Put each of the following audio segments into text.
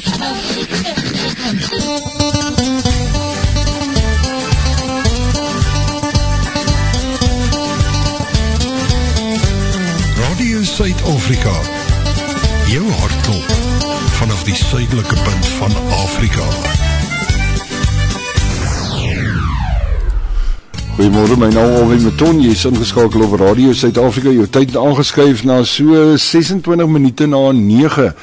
Radio Suid-Afrika. Jou hartklop vanaf die suidelike punt van Afrika. Goeiemôre, my naam Alwyn Meton. Jy is ingeskakel op Radio Suid-Afrika. Jou tyd aangeskuif na so 26 minute na 9.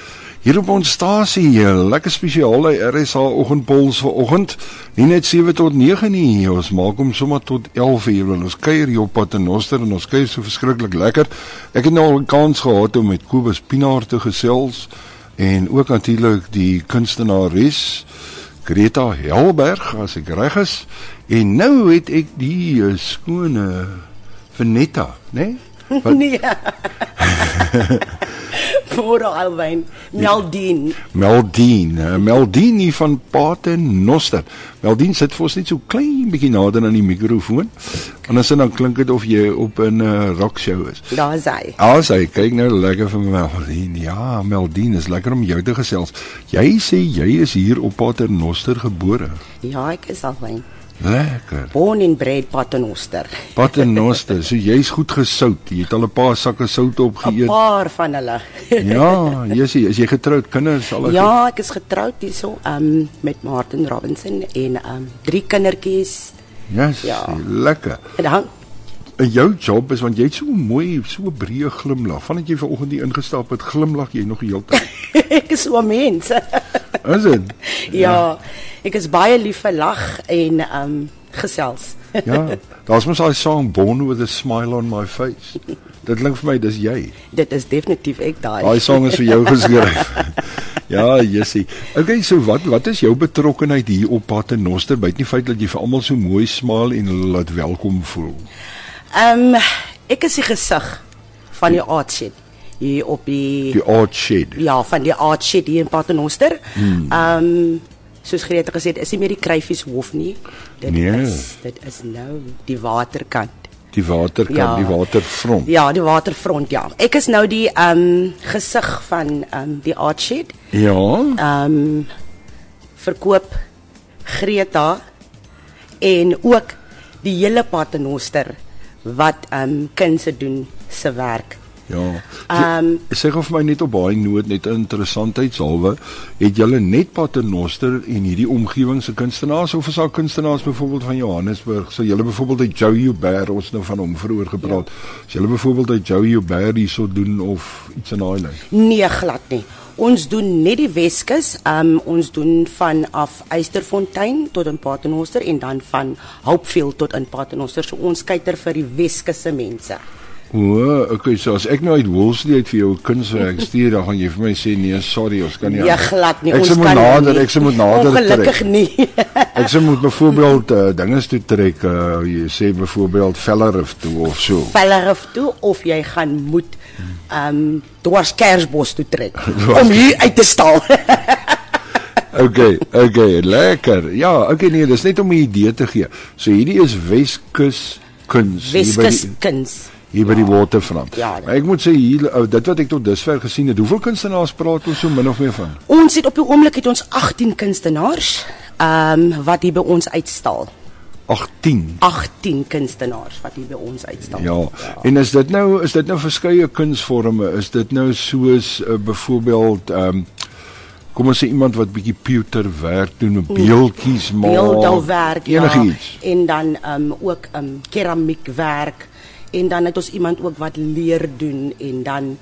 Hier op ons stasie, lekker spesiale RSA oggendpols vir oggend. Nie net 7 tot 9 nie, ons maak hom sommer tot 11 uur. Ons kuier hier op Paternoster en ons kuier so verskriklik lekker. Ek het nou al 'n kans gehad om met Kobus Pinaar te gesels en ook natuurlik die kunstenares Greta Helberg as ek reg is. En nou het ek die uh, skone Venetta, né? Nee? Wat- Nee. Voor alwyn Meldien. Meldien, uh, Meldien hier van Paternoster. Meldien sit vir ons net so klein bietjie nader aan die mikrofoon. Anders dan klink dit of jy op 'n uh, rock show is. Daar is hy. As hy kyk nou lekker vir Meldien. Ja, Meldien is lekker om jou te gesels. Jy sê jy is hier op Paternoster gebore. Ja, ek is alwyn. Lekker. Born and bred Paternoster. Paternoster, so jy's goed gesout. Jy het al 'n paar sakke sout 'n opgeëet. Paar van hulle. Ja, jy's is jy getroud, kinders al? Ja, ek is getroud hierso um met Martin Robinson en um drie kindertjies. Yes, Ja. lekker. En dan En jou job is want jy het so mooi, so 'n breë glimlag. Vandat jy vanoggend hier ingestap het, glimlag jy nog die hele tyd. ek is so 'n mens. Is dit? ja, ek is baie lief vir lag en um gesels. Ja. Daar's mos daai song Born with a Smile on My Face. Dit klink vir my dis jy. Dit is definitief ek daai. Daai song is vir jou geskryf. ja, Jessie. Okay, so wat wat is jou betrokkeheid hier op Paternoster buite die feit dat jy vir almal so mooi smaal en hulle laat welkom voel? Um ek is die gesig van die art shed hier op die, Die Art Shed. ja, van die art shed hier in Paternoster. Hmm. Um soos Greta gesê het, is nie meer die Kruifies hof nie. Dit Nee. is dit is nou die waterkant. Die waterkant, Ja. die waterfront. Ja, die waterfront ja. Ek is nou die um gesig van um die art shed. Ja. um verkoop Greta en ook die hele Paternoster wat um kindse doen se werk. Ja. Ehm, sê gou vir my net op baie noot net 'n interessantheidshalwe, het julle net Paternoster en hierdie omgewing se kunstenaars of is daar kunstenaars byvoorbeeld van Johannesburg? So julle byvoorbeeld uit Joe Joubert, ons nou van hom vroeër gepraat. Ja. As julle byvoorbeeld uit Joe Joubert hierso doen of iets in daai lyn. Nee, glad nie. Ons doen net die Weskus. Um ons doen van af Eysterfontein tot in Paternoster en dan van Hopefield tot in Paternoster. So ons kyker vir die Weskus se mense. O, okay, so as ek nou uit Woolsley uit vir jou 'n kunswerk stuur, dan gaan jy vir my sê nee, sorry, ons kan nie. Ja, glad nie. Ek ons moet kan nader, nie. ek moet nader Ongelukkig trek. nie. Ek moet byvoorbeeld uh, dinge toe trek, uh, jy sê byvoorbeeld Vellerif toe of so. Vellerif toe of jy gaan moet um dwars Kersbos toe trek om hier uit te stal. Okay, okay, lekker. Ja, okay nee, dis net om 'n idee te gee. So hierdie is Weskus kuns Weskus die- kuns. Hier by die waterfront. Ja. Maar ek moet sê hier ou, dit wat ek tot dusver gesien het, hoeveel kunstenaars praat ons so min of meer van? Ons het op die oomblik het ons 18 kunstenaars um wat hier by ons uitstal. 18. 18 kunstenaars wat hier by ons uitstal. Ja. En is dit nou is dit nou verskeie kunsvorme? Is dit nou soos uh, byvoorbeeld ehm um, kom ons sê iemand wat bietjie pewter werk doen, beeldjies maak, beeldhouwerk ja enigiets. en dan um ook um keramiekwerk en dan het ons iemand ook wat leer doen en dan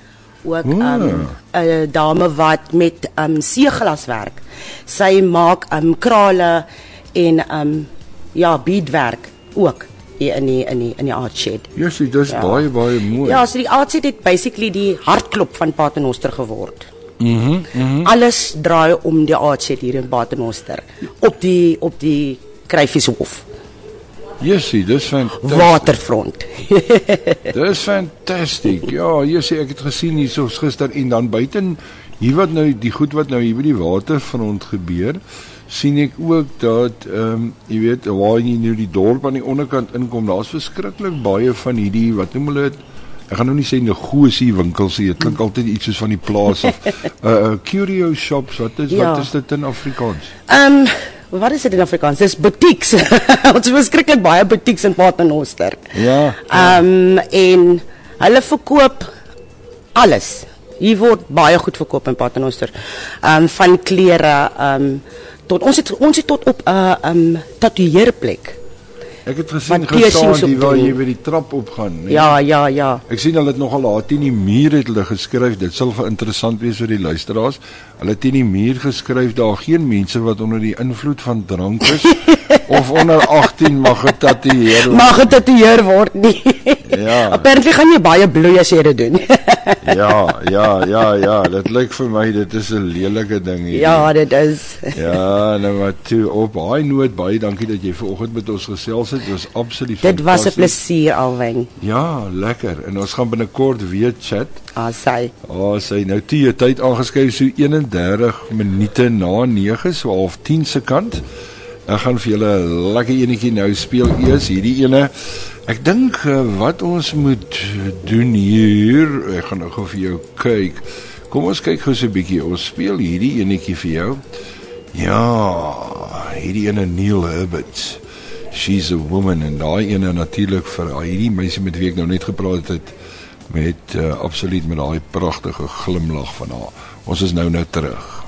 ook um Ah. 'n dame wat met um seeglas werk. Sy maak um krale en um ja beadwerk ook hier in die in die in die art shed. Jessie, dis Ja. baie baie mooi. Ja, so die art shed het basically die hartklop van Paternoster geword. Mhm. Mm Mm Alles draai om die art shed hier in Paternoster op die op die Kruifieshof. Jessie, dis fantasties. Waterfront. Dis fantasties. Ja, sê ek het gesien hierso gister en dan buiten hier wat nou die goed wat nou hier by die waterfront gebeur, sien ek ook dat ehm um, jy weet waar jy nou die dorp aan die onderkant inkom, daar's verskriklik baie van hierdie wat noem hulle dit ek gaan nou nie sê negosie winkels nie. Dit klink altyd iets soos van die plaas of uh, uh curio shops. Wat is Ja. wat is dit in Afrikaans? Ehm um, wat is dit in Afrikaans? Dis boutiques. Ons het verskriklik baie boutiques in Paternoster. Ja. Ehm um, en hulle verkoop alles. Hier word baie goed verkoop in Paternoster. Ehm um, van klere ehm um, tot ons het ons het tot op 'n uh, ehm um, tatoeëerplek. Ek het gesien gestaan die waar jy by die trap opgaan, nee. Ja, ja, ja. Ek sien hulle het nogal laat in die muur het hulle geskryf. Dit sal vir interessant wees vir die luisteraars. Hulle het in die muur geskryf daar geen mense wat onder die invloed van drank is of onder 18 mag getatoeëer word. Mag getatoeëer word nie. Ja. Apparently gaan jy baie bloei as jy dit doen. Ja, ja, ja, ja, dit lyk vir my dit is 'n lelike ding hier. ja, dit is. Ja, nou maar toe op daai noot baie dankie dat jy vanoggend met ons gesels het. Dit was absoluut Dit was 'n plesier alwen. Ja, lekker. En ons gaan binnekort weer chat. Asai. Ah, oh, sy nou toe jy tyd aangeskryf so 31 minute na 9 so half 10 se kant. Ek gaan vir julle 'n lekker enetjie nou speel eers hierdie ene. Ek dink uh, wat ons moet doen hier, ek gaan nou gou vir jou kyk. Kom ons kyk gou so 'n bietjie. Ons speel hierdie enetjie vir jou. Ja, hierdie ene Neil Herbert. She's a woman en daai ene natuurlik vir hierdie meisie met wie ek nou net gepraat het met uh, absoluut met daai pragtige glimlag van haar. Ons is nou nou terug.